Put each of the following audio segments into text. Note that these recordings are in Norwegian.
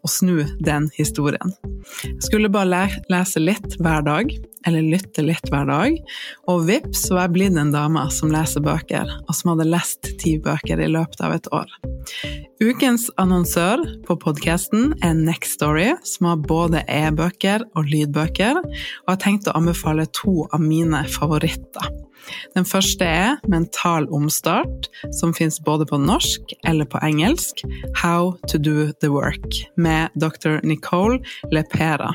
og snu den historien. Jeg skulle bare lese litt hver dag, eller lytte litt hver dag, og vips var jeg blitt en dame som leser bøker, og som hadde lest ti bøker i løpet av et år. Ukens annonsør på podkasten er Next Story, som har både e-bøker og lydbøker, og har tenkt å anbefale to av mine favoritter. Den første er Mental omstart, som fins både på norsk eller på engelsk, How to do the work, med dr. Nicole Lepera,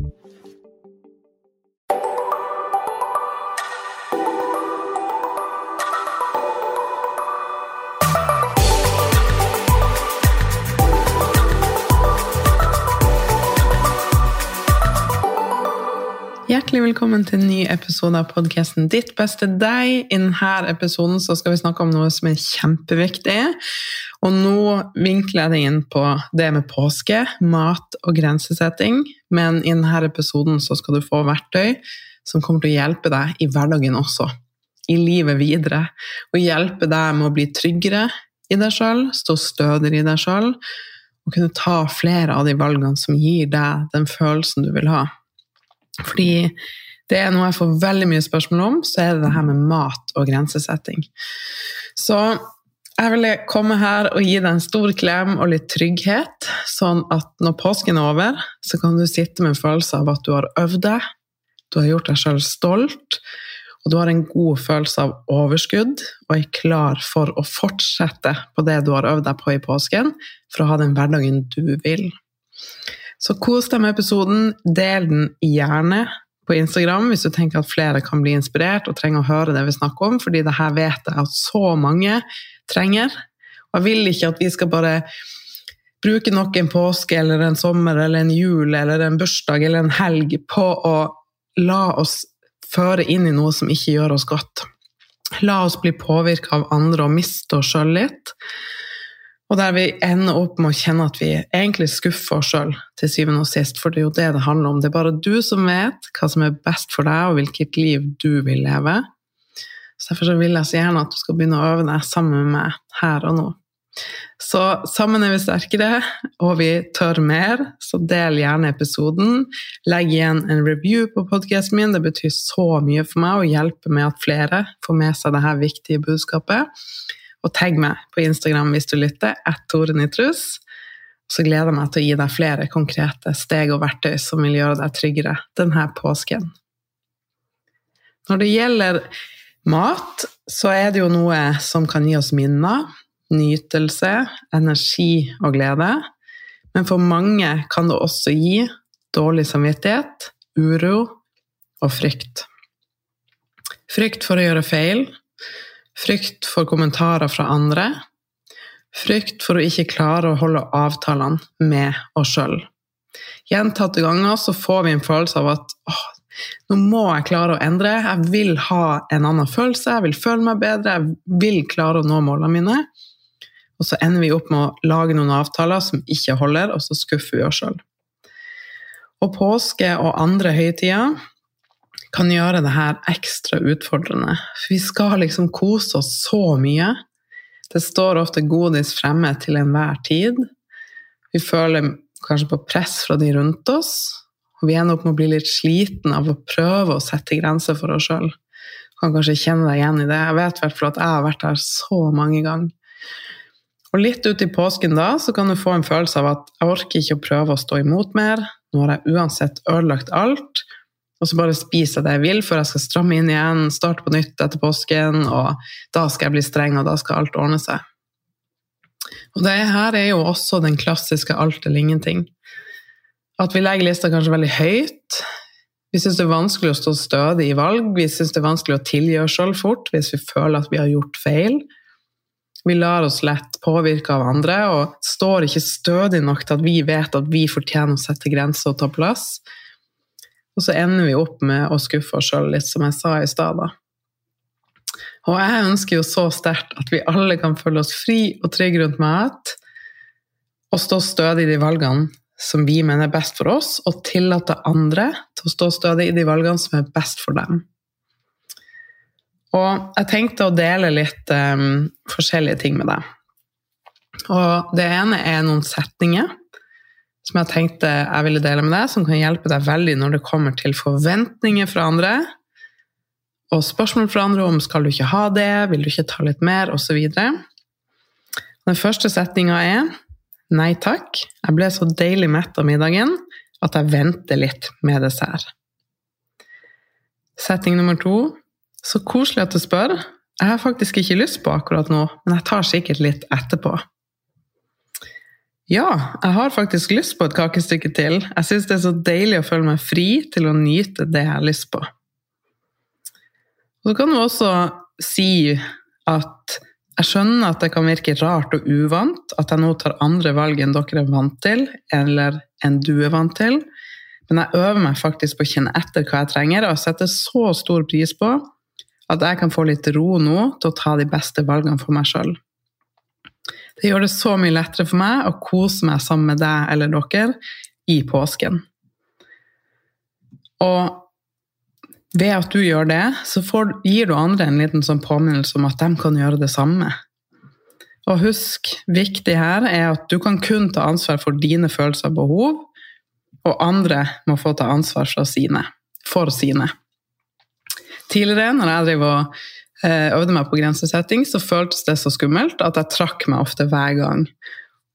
Hjertelig velkommen til en ny episode av podkasten Ditt beste deg. I denne episoden skal vi snakke om noe som er kjempeviktig. Og nå vinkler jeg det inn på det med påske, mat og grensesetting. Men i denne episoden skal du få verktøy som kommer til å hjelpe deg i hverdagen også. I livet videre. Og hjelpe deg med å bli tryggere i deg sjøl, stå stødigere i deg sjøl. Og kunne ta flere av de valgene som gir deg den følelsen du vil ha. Fordi det er noe jeg får veldig mye spørsmål om, så er det det her med mat og grensesetting. Så jeg ville komme her og gi deg en stor klem og litt trygghet, sånn at når påsken er over, så kan du sitte med en følelse av at du har øvd deg, du har gjort deg sjøl stolt, og du har en god følelse av overskudd og er klar for å fortsette på det du har øvd deg på i påsken, for å ha den hverdagen du vil. Så kos deg med episoden. Del den gjerne på Instagram hvis du tenker at flere kan bli inspirert og trenger å høre det vi snakker om, fordi det her vet jeg at så mange trenger. Og jeg vil ikke at vi skal bare bruke nok en påske eller en sommer eller en jul eller en bursdag eller en helg på å la oss føre inn i noe som ikke gjør oss godt. La oss bli påvirka av andre og miste oss sjøl litt. Og der vi ender opp med å kjenne at vi egentlig skuffer oss sjøl til syvende og sist, for det er jo det det handler om. Det er bare du som vet hva som er best for deg, og hvilket liv du vil leve. Så Derfor så vil jeg så gjerne at du skal begynne å øve deg sammen med meg her og nå. Så sammen er vi sterkere, og vi tør mer, så del gjerne episoden. Legg igjen en review på podkasten min, det betyr så mye for meg å hjelpe med at flere får med seg dette viktige budskapet. Og tagg meg på Instagram hvis du lytter, at Tore Nitrus. Så gleder jeg meg til å gi deg flere konkrete steg og verktøy som vil gjøre deg tryggere denne påsken. Når det gjelder mat, så er det jo noe som kan gi oss minner, nytelse, energi og glede. Men for mange kan det også gi dårlig samvittighet, uro og frykt. Frykt for å gjøre feil, Frykt for kommentarer fra andre. Frykt for å ikke klare å holde avtalene med oss sjøl. Gjentatte ganger så får vi en følelse av at åh, nå må jeg klare å endre, jeg vil ha en annen følelse, jeg vil føle meg bedre, jeg vil klare å nå målene mine. Og så ender vi opp med å lage noen avtaler som ikke holder, og så skuffer vi oss sjøl. Og påske og andre høytider kan gjøre det her ekstra utfordrende. For vi skal liksom kose oss så mye. Det står ofte godis fremme til enhver tid. Vi føler kanskje på press fra de rundt oss. Og vi ender opp med å bli litt sliten av å prøve å sette grenser for oss sjøl. Kan kanskje kjenne deg igjen i det. Jeg vet i at jeg har vært der så mange ganger. Og litt ut i påsken da, så kan du få en følelse av at jeg orker ikke å prøve å stå imot mer. Nå har jeg uansett ødelagt alt. Og så bare spiser jeg det jeg vil før jeg skal stramme inn igjen, starte på nytt etter påsken, og da skal jeg bli streng, og da skal alt ordne seg. Og det her er jo også den klassiske alt eller ingenting. At vi legger lista kanskje veldig høyt. Vi syns det er vanskelig å stå stødig i valg, vi syns det er vanskelig å tilgi oss sjøl fort hvis vi føler at vi har gjort feil. Vi lar oss lett påvirke av andre og står ikke stødig nok til at vi vet at vi fortjener å sette grenser og ta plass. Og så ender vi opp med å skuffe oss sjøl litt, som jeg sa i stad. Og jeg ønsker jo så sterkt at vi alle kan føle oss fri og trygge rundt mat, og stå stødig i de valgene som vi mener er best for oss, og tillate andre til å stå stødig i de valgene som er best for dem. Og jeg tenkte å dele litt um, forskjellige ting med deg. Og det ene er noen setninger som jeg tenkte jeg ville dele med deg, som kan hjelpe deg veldig når det kommer til forventninger fra andre, og spørsmål fra andre om skal du ikke ha det, vil du ikke ta litt mer, osv. Den første setninga er nei takk, jeg ble så deilig mett av middagen at jeg venter litt med dessert. Setning nummer to så koselig at du spør. Jeg har faktisk ikke lyst på akkurat nå, men jeg tar sikkert litt etterpå. Ja, jeg har faktisk lyst på et kakestykke til. Jeg syns det er så deilig å føle meg fri til å nyte det jeg har lyst på. Og så kan du også si at jeg skjønner at det kan virke rart og uvant at jeg nå tar andre valg enn dere er vant til, eller enn du er vant til, men jeg øver meg faktisk på å kjenne etter hva jeg trenger, og setter så stor pris på at jeg kan få litt ro nå til å ta de beste valgene for meg sjøl. Det gjør det så mye lettere for meg å kose meg sammen med deg eller dere i påsken. Og ved at du gjør det, så får, gir du andre en liten sånn påminnelse om at de kan gjøre det samme. Og husk, viktig her er at du kan kun ta ansvar for dine følelser og behov, og andre må få ta ansvar for sine. For sine. Tidligere, når jeg driver og øvde meg på grensesetting, så føltes det så skummelt at jeg trakk meg ofte hver gang.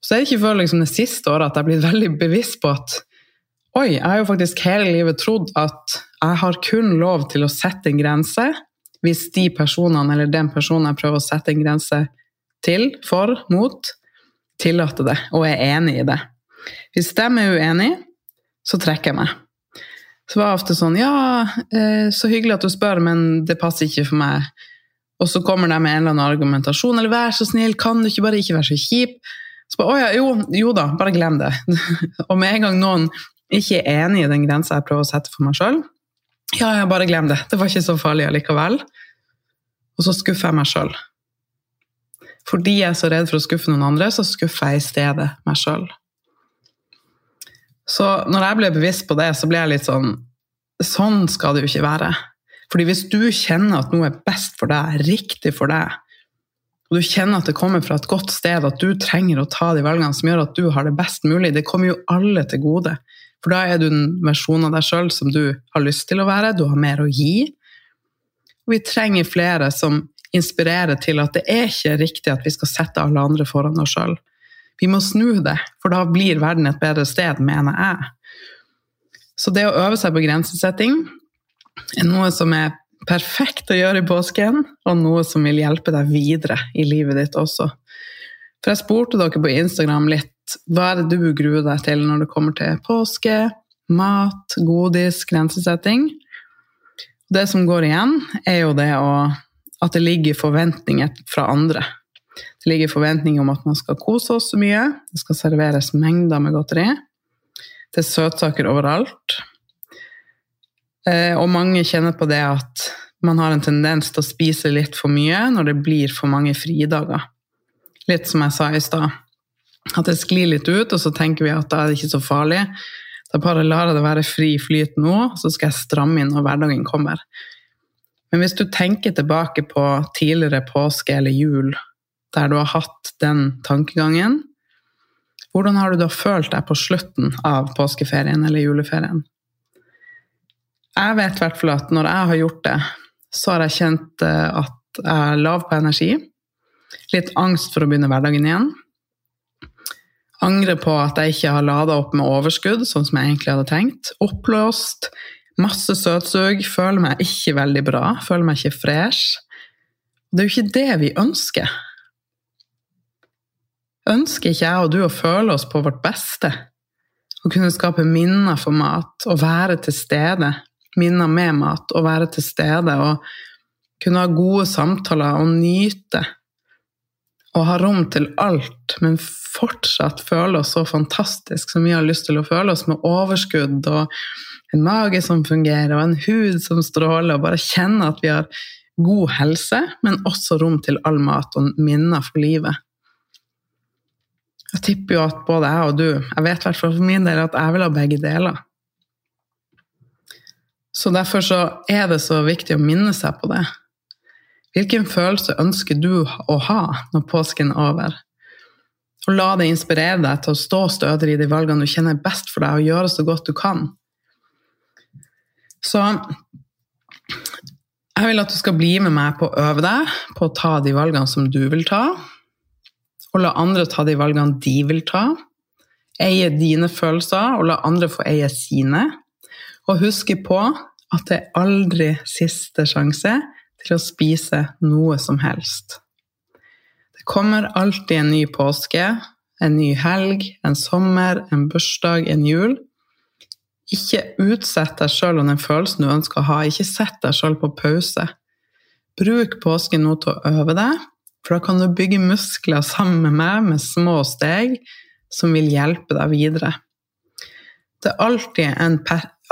Så er det ikke før liksom det siste året at jeg er blitt veldig bevisst på at oi, jeg har jo faktisk hele livet trodd at jeg har kun lov til å sette en grense hvis de personene eller den personen jeg prøver å sette en grense til, for, mot, tillater det og er enig i det. Hvis de er uenig, så trekker jeg meg. Så var det ofte sånn Ja, eh, så hyggelig at du spør, men det passer ikke for meg. Og så kommer de med en eller annen argumentasjon. Eller 'vær så snill, kan du ikke bare ikke være så kjip'? Så bare, ja, jo, jo, da, bare glem det. og med en gang noen ikke er enig i den grensa jeg prøver å sette for meg sjøl, ja, ja, bare glem det. Det var ikke så farlig allikevel. Og så skuffer jeg meg sjøl. Fordi jeg er så redd for å skuffe noen andre, så skuffer jeg i stedet meg sjøl. Så når jeg ble bevisst på det, så ble jeg litt sånn Sånn skal det jo ikke være. Fordi hvis du kjenner at noe er best for deg, riktig for deg, og du kjenner at det kommer fra et godt sted, at du trenger å ta de valgene som gjør at du har det best mulig, det kommer jo alle til gode. For da er du en versjon av deg sjøl som du har lyst til å være, du har mer å gi. Og vi trenger flere som inspirerer til at det er ikke riktig at vi skal sette alle andre foran oss sjøl. Vi må snu det, for da blir verden et bedre sted, mener jeg. Så det å øve seg på grensesetting noe som er perfekt å gjøre i påsken, og noe som vil hjelpe deg videre i livet ditt også. For jeg spurte dere på Instagram litt hva er det du gruer deg til når det kommer til påske, mat, godis, grensesetting. Det som går igjen, er jo det å, at det ligger forventninger fra andre. Det ligger forventninger om at man skal kose oss så mye. Det skal serveres mengder med godteri. Det er søtsaker overalt. Eh, og mange kjenner på det at man har en tendens til å spise litt for mye når det blir for mange fridager. Litt som jeg sa i stad. At det sklir litt ut, og så tenker vi at da er det ikke så farlig. Da bare lar det være fri flyt nå, så skal jeg stramme inn når hverdagen kommer. Men hvis du tenker tilbake på tidligere påske eller jul, der du har hatt den tankegangen, hvordan har du da følt deg på slutten av påskeferien eller juleferien? Jeg vet i hvert fall at når jeg har gjort det, så har jeg kjent eh, at jeg er lav på energi. Litt angst for å begynne hverdagen igjen. Angre på at jeg ikke har lada opp med overskudd, sånn som jeg egentlig hadde tenkt. Oppblåst, masse søtsug, føler meg ikke veldig bra, føler meg ikke fresh. Det er jo ikke det vi ønsker. Ønsker ikke jeg og du å føle oss på vårt beste? Å kunne skape minner for mat og være til stede. Minner med mat og være til stede og kunne ha gode samtaler og nyte. Og ha rom til alt, men fortsatt føle oss så fantastisk som vi har lyst til å føle oss, med overskudd og en mage som fungerer, og en hud som stråler, og bare kjenne at vi har god helse, men også rom til all mat og minner for livet. Jeg tipper jo at både jeg og du, jeg vet i hvert fall for min del at jeg vil ha begge deler. Så derfor så er det så viktig å minne seg på det. Hvilken følelse ønsker du å ha når påsken er over? Og la det inspirere deg til å stå stødigere i de valgene du kjenner best for deg, og gjøre så godt du kan. Så jeg vil at du skal bli med meg på å øve deg på å ta de valgene som du vil ta, og la andre ta de valgene de vil ta. Eie dine følelser, og la andre få eie sine. Og huske på at det er aldri siste sjanse til å spise noe som helst Det kommer alltid en ny påske, en ny helg, en sommer, en bursdag, en jul. Ikke utsett deg sjøl og den følelsen du ønsker å ha. Ikke sett deg sjøl på pause. Bruk påsken nå til å øve deg, for da kan du bygge muskler sammen med meg med små steg som vil hjelpe deg videre. Det er, alltid en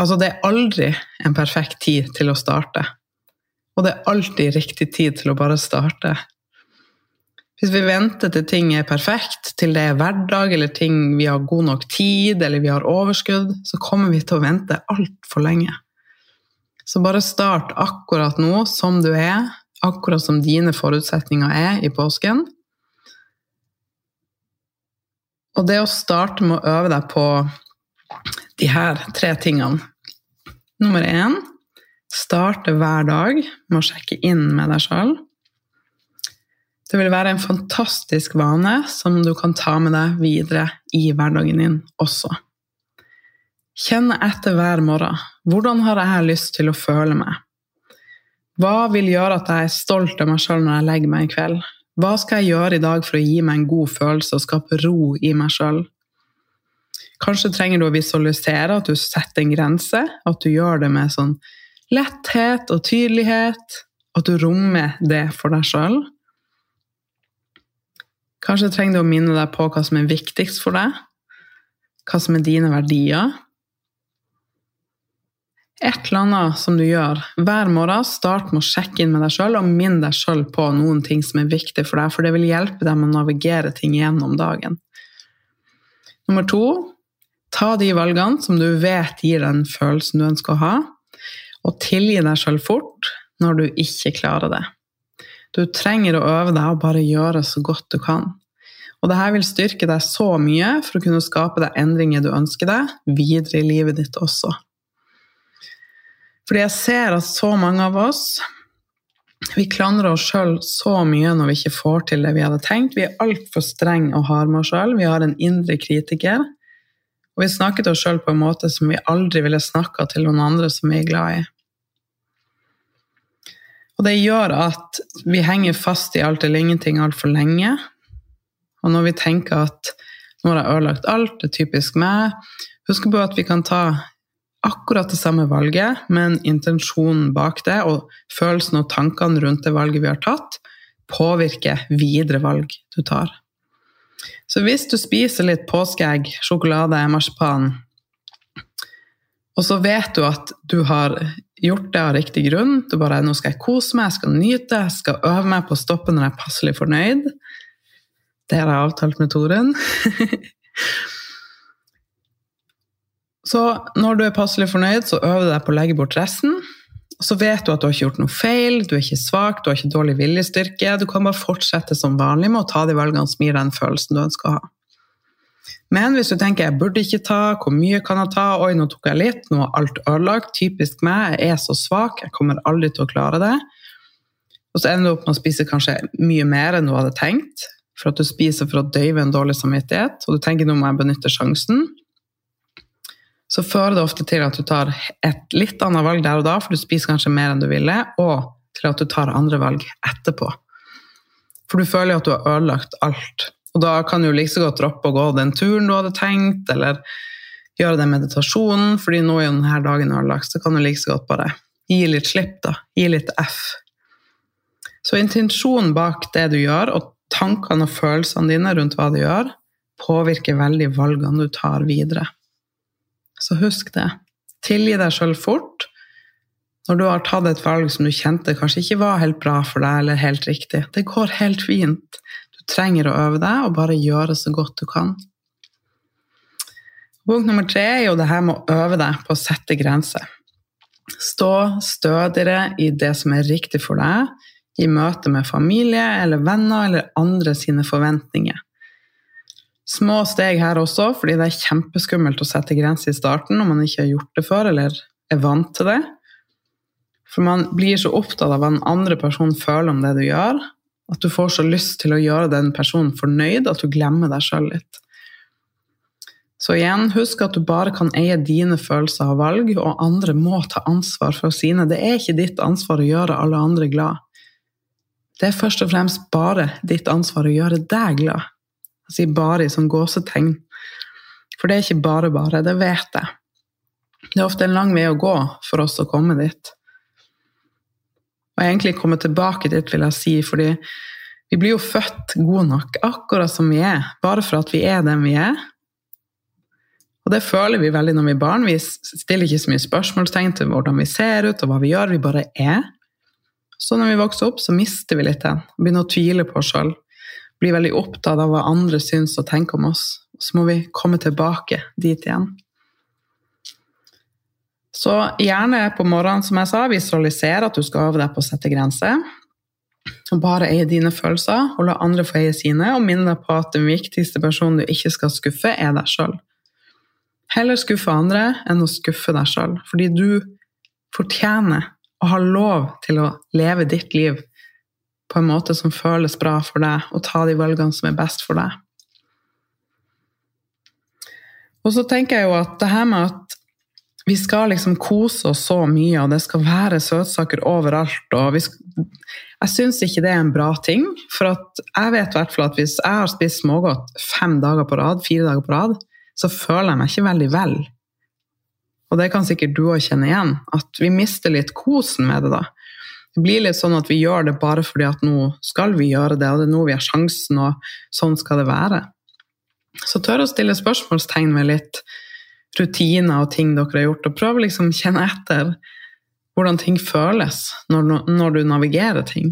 altså det er aldri en perfekt tid til å starte. Og det er alltid riktig tid til å bare starte. Hvis vi venter til ting er perfekt, til det er hverdag, eller ting vi har god nok tid, eller vi har overskudd, så kommer vi til å vente altfor lenge. Så bare start akkurat nå, som du er, akkurat som dine forutsetninger er i påsken. Og det å starte med å øve deg på de her tre tingene Nummer én starte hver dag med å sjekke inn med deg sjøl. Det vil være en fantastisk vane som du kan ta med deg videre i hverdagen din også. Kjenne etter hver morgen. Hvordan har jeg lyst til å føle meg? Hva vil gjøre at jeg er stolt av meg sjøl når jeg legger meg i kveld? Hva skal jeg gjøre i dag for å gi meg en god følelse og skape ro i meg sjøl? Kanskje trenger du å visualisere at du setter en grense, at du gjør det med sånn letthet og tydelighet, at du rommer det for deg sjøl. Kanskje trenger du å minne deg på hva som er viktigst for deg, hva som er dine verdier. Et eller annet som du gjør hver morgen, start med å sjekke inn med deg sjøl og minn deg sjøl på noen ting som er viktig for deg, for det vil hjelpe deg med å navigere ting gjennom dagen. Nummer to ta de valgene som du vet gir den følelsen du ønsker å ha, og tilgi deg sjøl fort når du ikke klarer det. Du trenger å øve deg og bare gjøre så godt du kan. Og dette vil styrke deg så mye for å kunne skape deg endringer du ønsker deg, videre i livet ditt også. Fordi jeg ser at så mange av oss vi klandrer oss sjøl så mye når vi ikke får til det vi hadde tenkt. Vi er altfor strenge og harde med oss sjøl. Vi har en indre kritiker. Og vi snakker til oss sjøl på en måte som vi aldri ville snakka til noen andre som vi er glad i. Og det gjør at vi henger fast i alt eller ingenting altfor lenge. Og når vi tenker at nå har jeg ødelagt alt, det er typisk meg Husk på at vi kan ta akkurat det samme valget, men intensjonen bak det og følelsen og tankene rundt det valget vi har tatt, påvirker videre valg du tar. Så hvis du spiser litt påskeegg, sjokolade, marsipan, og så vet du at du har gjort det av riktig grunn. Du bare 'Nå skal jeg kose meg, jeg skal nyte, jeg skal øve meg på å stoppe når jeg er passelig fornøyd'. Det har jeg avtalt med Toren. Så når du er passelig fornøyd, så øver du deg på å legge bort resten. Så vet du at du har ikke gjort noe feil, du er ikke svak, du har ikke dårlig viljestyrke. Du kan bare fortsette som vanlig med å ta de valgene som gir deg den følelsen du ønsker å ha. Men hvis du tenker jeg burde ikke ta, hvor mye kan jeg ta, oi, nå tok jeg litt, nå er alt ødelagt, typisk meg, jeg er så svak, jeg kommer aldri til å klare det. Og så ender du opp med å spise kanskje mye mer enn du hadde tenkt, for at du spiser for å døyve en dårlig samvittighet, og du tenker nå må jeg benytte sjansen så fører det ofte til at du tar et litt annet valg der og da, for du spiser kanskje mer enn du ville, og til at du tar andre valg etterpå. For du føler jo at du har ødelagt alt. Og da kan du like så godt droppe å gå den turen du hadde tenkt, eller gjøre den meditasjonen, fordi nå er jo denne dagen ødelagt, så kan du like så godt bare gi litt slipp, da. Gi litt F. Så intensjonen bak det du gjør, og tankene og følelsene dine rundt hva du gjør, påvirker veldig valgene du tar videre. Så husk det. Tilgi deg sjøl fort når du har tatt et valg som du kjente kanskje ikke var helt bra for deg eller helt riktig. Det går helt fint. Du trenger å øve deg og bare gjøre så godt du kan. Punkt nummer tre er jo det her med å øve deg på å sette grenser. Stå stødigere i det som er riktig for deg, i møte med familie eller venner eller andre sine forventninger. Små steg her også, fordi det er kjempeskummelt å sette grenser i starten når man ikke har gjort det før eller er vant til det. For man blir så opptatt av hva den andre personen føler om det du gjør, at du får så lyst til å gjøre den personen fornøyd at du glemmer deg sjøl litt. Så igjen, husk at du bare kan eie dine følelser og valg, og andre må ta ansvar for sine. Det er ikke ditt ansvar å gjøre alle andre glad. Det er først og fremst bare ditt ansvar å gjøre deg glad. Jeg sier bare i sånn gåsetegn. For det er ikke bare bare, det vet jeg. Det er ofte en lang vei å gå for oss å komme dit. Og egentlig komme tilbake dit, vil jeg si, fordi vi blir jo født gode nok, akkurat som vi er, bare for at vi er den vi er. Og det føler vi veldig når vi er barn. Vi stiller ikke så mye spørsmålstegn til hvordan vi ser ut og hva vi gjør, vi bare er. Så når vi vokser opp, så mister vi litt den, begynner å tvile på oss sjøl blir veldig opptatt av hva andre syns og tenker om oss. Så må vi komme tilbake dit igjen. Så gjerne på morgenen, som jeg sa, visualisere at du skal øve deg på å sette grenser. Og bare eie dine følelser, og la andre få eie sine, og minne deg på at den viktigste personen du ikke skal skuffe, er deg sjøl. Heller skuffe andre enn å skuffe deg sjøl, fordi du fortjener å ha lov til å leve ditt liv på en måte som føles bra for deg, og ta de valgene som er best for deg. Og så tenker jeg jo at det her med at vi skal liksom kose oss så mye, og det skal være søtsaker overalt og skal, Jeg syns ikke det er en bra ting. For jeg vet i hvert fall at hvis jeg har spist smågodt fem dager på rad, fire dager på rad, så føler jeg meg ikke veldig vel. Og det kan sikkert du òg kjenne igjen, at vi mister litt kosen med det da. Det blir litt sånn at vi gjør det bare fordi at nå skal vi gjøre det, og det er nå vi har sjansen, og sånn skal det være. Så tør å stille spørsmålstegn med litt rutiner og ting dere har gjort, og prøv liksom å kjenne etter hvordan ting føles når, når du navigerer ting.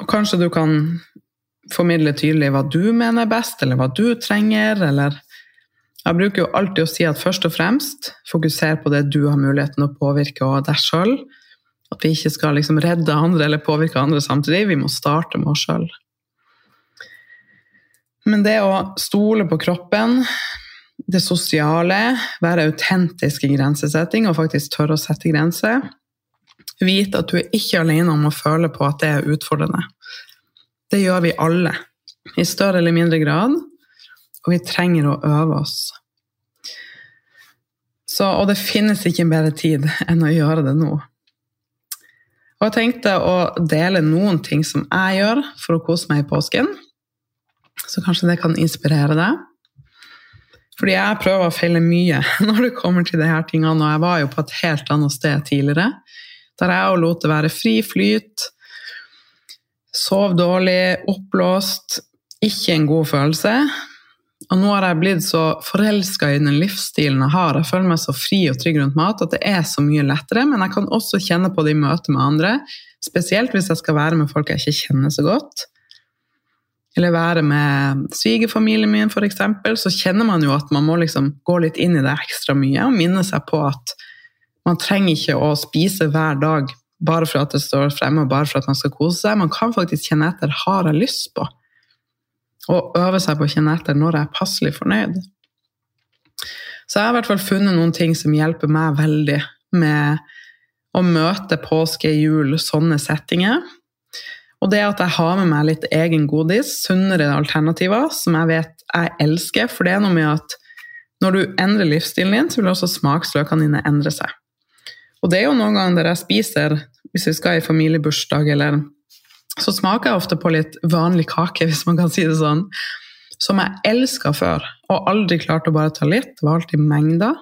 Og kanskje du kan formidle tydelig hva du mener er best, eller hva du trenger, eller jeg bruker jo alltid å si at først og fremst fokuser på det du har muligheten å påvirke, og deg sjøl. At vi ikke skal liksom redde andre eller påvirke andre samtidig. Vi må starte med oss sjøl. Men det å stole på kroppen, det sosiale, være autentisk i grensesetting og faktisk tørre å sette grenser Vite at du er ikke alene om å føle på at det er utfordrende. Det gjør vi alle, i større eller mindre grad og vi trenger å øve oss. Så, og det finnes ikke en bedre tid enn å gjøre det nå. Og jeg tenkte å dele noen ting som jeg gjør for å kose meg i påsken. Så kanskje det kan inspirere deg. Fordi jeg prøver å feile mye når det kommer til disse tingene, og jeg var jo på et helt annet sted tidligere. Der jeg lot det være fri flyt. Sov dårlig, oppblåst. Ikke en god følelse. Og nå har jeg blitt så forelska i den livsstilen jeg har. Jeg føler meg så fri og trygg rundt mat at det er så mye lettere. Men jeg kan også kjenne på det i møte med andre, spesielt hvis jeg skal være med folk jeg ikke kjenner så godt. eller være med svigerfamilien min f.eks., så kjenner man jo at man må liksom gå litt inn i det ekstra mye og minne seg på at man trenger ikke å spise hver dag bare for at det står fremme og bare for at man skal kose seg. Man kan faktisk kjenne etter har jeg lyst på, og øve seg på å kjenne etter når jeg er passelig fornøyd. Så jeg har i hvert fall funnet noen ting som hjelper meg veldig med å møte påske, jul, sånne settinger. Og det at jeg har med meg litt egen godis, sunnere alternativer, som jeg vet jeg elsker. For det er noe med at når du endrer livsstilen din, så vil også smaksløkene dine endre seg. Og det er jo noen ganger der jeg spiser, hvis vi skal i familiebursdag, eller så smaker jeg ofte på litt vanlig kake, hvis man kan si det sånn. Som jeg elska før, og aldri klarte å bare ta litt. Det var alltid mengder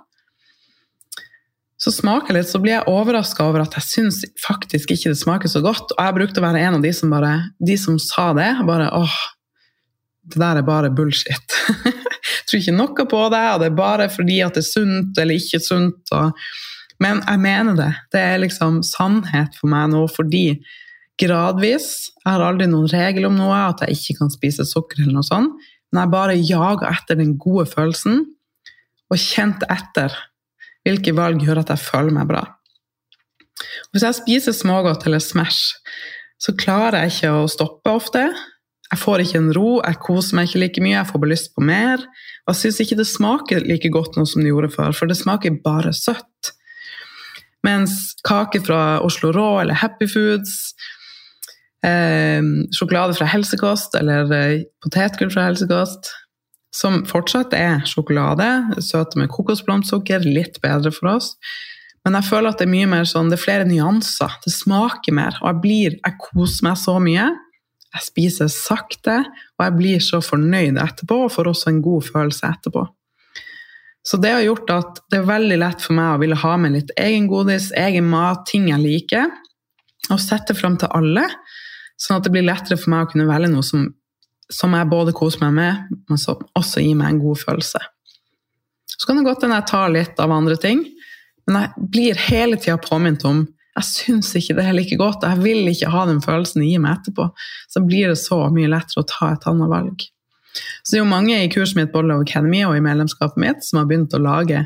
så smaker jeg litt, så blir jeg overraska over at jeg syns faktisk ikke det smaker så godt. Og jeg brukte å være en av de som bare, de som sa det. bare, åh, Det der er bare bullshit. jeg tror ikke noe på det, og det er bare fordi at det er sunt eller ikke sunt. Og, men jeg mener det. Det er liksom sannhet for meg nå, fordi gradvis Jeg har aldri noen regel om noe, at jeg ikke kan spise sukker eller noe sånt. Men jeg bare jager etter den gode følelsen, og kjente etter hvilke valg gjør at jeg føler meg bra? Hvis jeg spiser smågodt eller Smash, så klarer jeg ikke å stoppe ofte. Jeg får ikke en ro, jeg koser meg ikke like mye, jeg får bare lyst på mer. Og jeg syns ikke det smaker like godt nå som det gjorde før, for det smaker bare søtt. Mens kake fra Oslo Rå eller Happy Foods, eh, sjokolade fra helsekost eller eh, potetgull fra helsekost som fortsatt er sjokolade, søte med kokosblomstsukker, litt bedre for oss. Men jeg føler at det er mye mer sånn, det er flere nyanser. Det smaker mer. Og jeg blir, jeg koser meg så mye. Jeg spiser sakte, og jeg blir så fornøyd etterpå, og får også en god følelse etterpå. Så det har gjort at det er veldig lett for meg å ville ha med litt egen godis, egen mat, ting jeg liker, og sette fram til alle. Sånn at det blir lettere for meg å kunne velge noe som som jeg både koser meg med, men som også gir meg en god følelse. Så kan det godt hende jeg tar litt av andre ting, men jeg blir hele tida påminnet om jeg syns ikke det er like godt, jeg vil ikke ha den følelsen det gir meg etterpå. Så blir det så mye lettere å ta et annet valg. Så det er jo mange i kurset mitt Bolle Academy og i medlemskapet mitt som har begynt å lage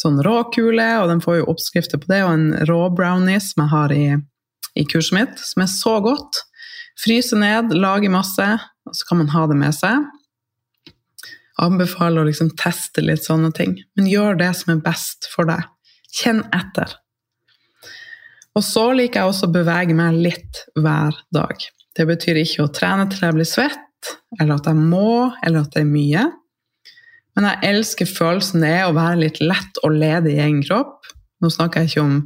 sånn råkule, og de får jo oppskrifter på det, og en rå brownie som jeg har i, i kurset mitt, som er så godt. Fryse ned, lage masse, og så kan man ha det med seg. Anbefaler å liksom teste litt sånne ting. Men gjør det som er best for deg. Kjenn etter. Og så liker jeg også å bevege meg litt hver dag. Det betyr ikke å trene til jeg blir svett, eller at jeg må, eller at det er mye. Men jeg elsker følelsen det er å være litt lett og ledig i egen kropp. Nå snakker jeg ikke om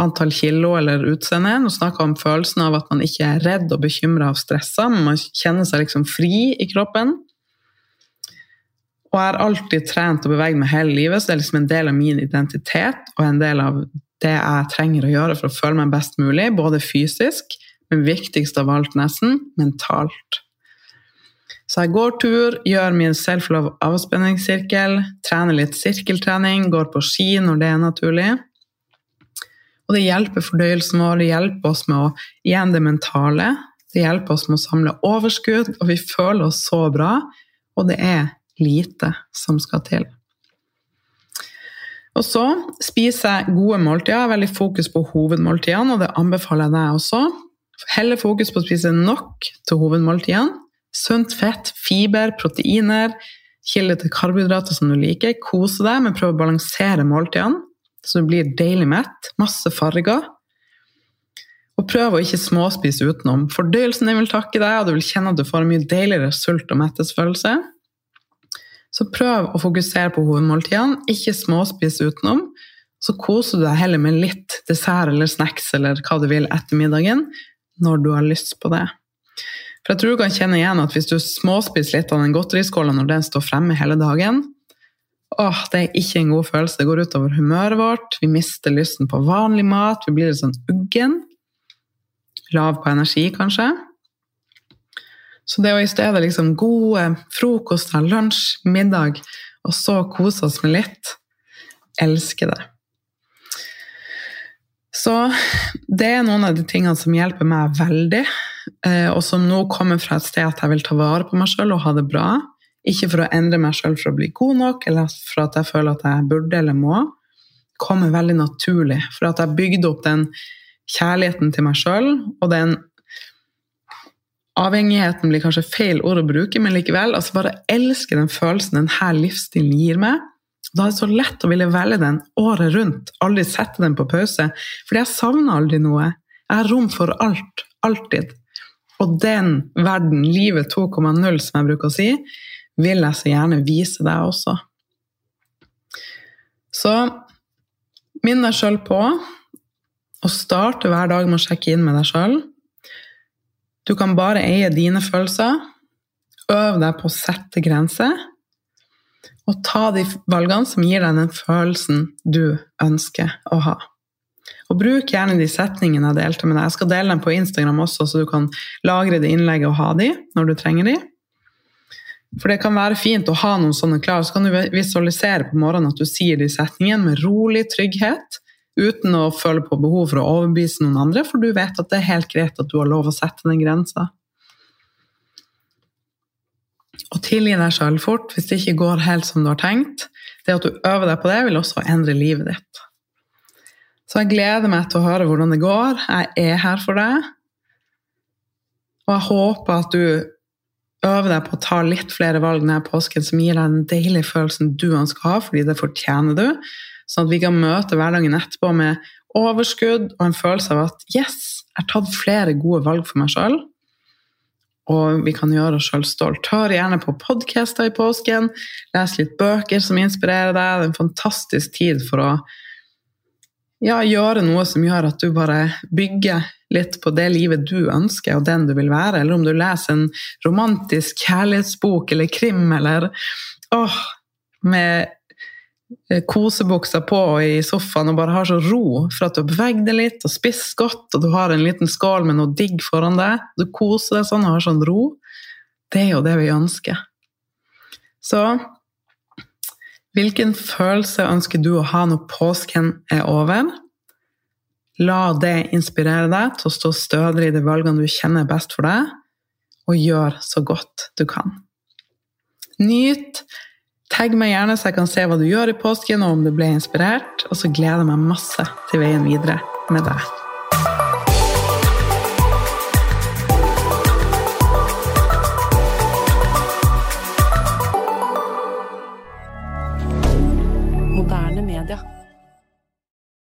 antall kilo eller utseende. Nå snakker jeg om følelsen av at man ikke er redd og bekymra og stressa, men man kjenner seg liksom fri i kroppen. Og jeg har alltid trent og beveget meg hele livet, så det er liksom en del av min identitet og en del av det jeg trenger å gjøre for å føle meg best mulig, både fysisk, men viktigst av alt nesten mentalt. Så jeg går tur, gjør min self-love avspenningssirkel, trener litt sirkeltrening, går på ski når det er naturlig. Og det hjelper fordøyelsen vår, det hjelper oss med å igjen det mentale. Det hjelper oss med å samle overskudd, og vi føler oss så bra. Og det er lite som skal til. Og så spiser jeg gode måltider. Veldig fokus på hovedmåltidene, og det anbefaler jeg deg også. Heller fokus på å spise nok til hovedmåltidene. Sunt fett, fiber, proteiner, kilde til karbohydrater som du liker. Kose deg, men prøv å balansere måltidene så du blir deilig mett. Masse farger. Og prøv å ikke småspise utenom. Fordøyelsen din vil takke deg, og du vil kjenne at du får en mye deiligere sult- og mettesfølelse. Så prøv å fokusere på hovedmåltidene, ikke småspise utenom. Så koser du deg heller med litt dessert eller snacks eller hva du vil etter middagen, når du har lyst på det. For jeg tror du kan kjenne igjen at hvis du småspiser litt av den godteriskåla når den står fremme hele dagen, Åh, det er ikke en god følelse. Det går utover humøret vårt. Vi mister lysten på vanlig mat. Vi blir litt sånn uggen. Lav på energi, kanskje. Så det å i stedet liksom gode frokoster, lunsj, middag, og så kose oss med litt, elsker det. Så det er noen av de tingene som hjelper meg veldig. eh, og som nå kommer fra et sted at jeg vil ta vare på meg sjøl og ha det bra. Ikke for å endre meg sjøl for å bli god nok, eller for at jeg føler at jeg burde eller må. kommer veldig naturlig. For at jeg bygde opp den kjærligheten til meg sjøl, og den avhengigheten blir kanskje feil ord å bruke, men likevel. altså Bare elsker den følelsen denne livsstilen gir meg. Da er det så lett å ville velge den året rundt, aldri sette den på pause. Fordi jeg savner aldri noe. Jeg har rom for alt. Alltid. Og den verden, livet 2,0, som jeg bruker å si, vil jeg så gjerne vise deg også. Så minn deg sjøl på å starte hver dag med å sjekke inn med deg sjøl. Du kan bare eie dine følelser. Øv deg på å sette grenser. Og ta de valgene som gir deg den følelsen du ønsker å ha. Og bruk gjerne de setningene jeg delte med deg. Jeg skal dele dem på Instagram også, så du kan lagre det innlegget og ha de når du trenger de. For det kan være fint å ha noen sånne klare, så kan du visualisere på morgenen at du sier de setningene med rolig trygghet uten å føle på behov for å overbevise noen andre, for du vet at det er helt greit at du har lov å sette den grensa. Og tilgi deg sjøl fort hvis det ikke går helt som du har tenkt. Det at du øver deg på det, vil også endre livet ditt. Så jeg gleder meg til å høre hvordan det går. Jeg er her for deg. Og jeg håper at du øver deg på å ta litt flere valg denne påsken som gir deg den deilige følelsen du ønsker å ha, fordi det fortjener du. Sånn at vi kan møte hverdagen etterpå med overskudd og en følelse av at yes, jeg har tatt flere gode valg for meg sjøl. Og vi kan gjøre oss sjøl stolt. Hør gjerne på podcaster i påsken. Les litt bøker som inspirerer deg. Det er en fantastisk tid for å ja, gjøre noe som gjør at du bare bygger litt på det livet du ønsker, og den du vil være. Eller om du leser en romantisk kjærlighetsbok eller krim, eller åh, med Eh, kosebuksa på i sofaen og bare har så ro for at du har beveget deg litt og spist godt, og du har en liten skål med noe digg foran deg. Du koser deg sånn og har sånn ro. Det er jo det vi ønsker. Så hvilken følelse ønsker du å ha når påsken er over? La det inspirere deg til å stå stødigere i de valgene du kjenner best for deg, og gjør så godt du kan. Nyt Tagg meg gjerne så jeg kan se hva du gjør i påsken, og om du ble inspirert. Og så gleder jeg meg masse til veien videre med deg.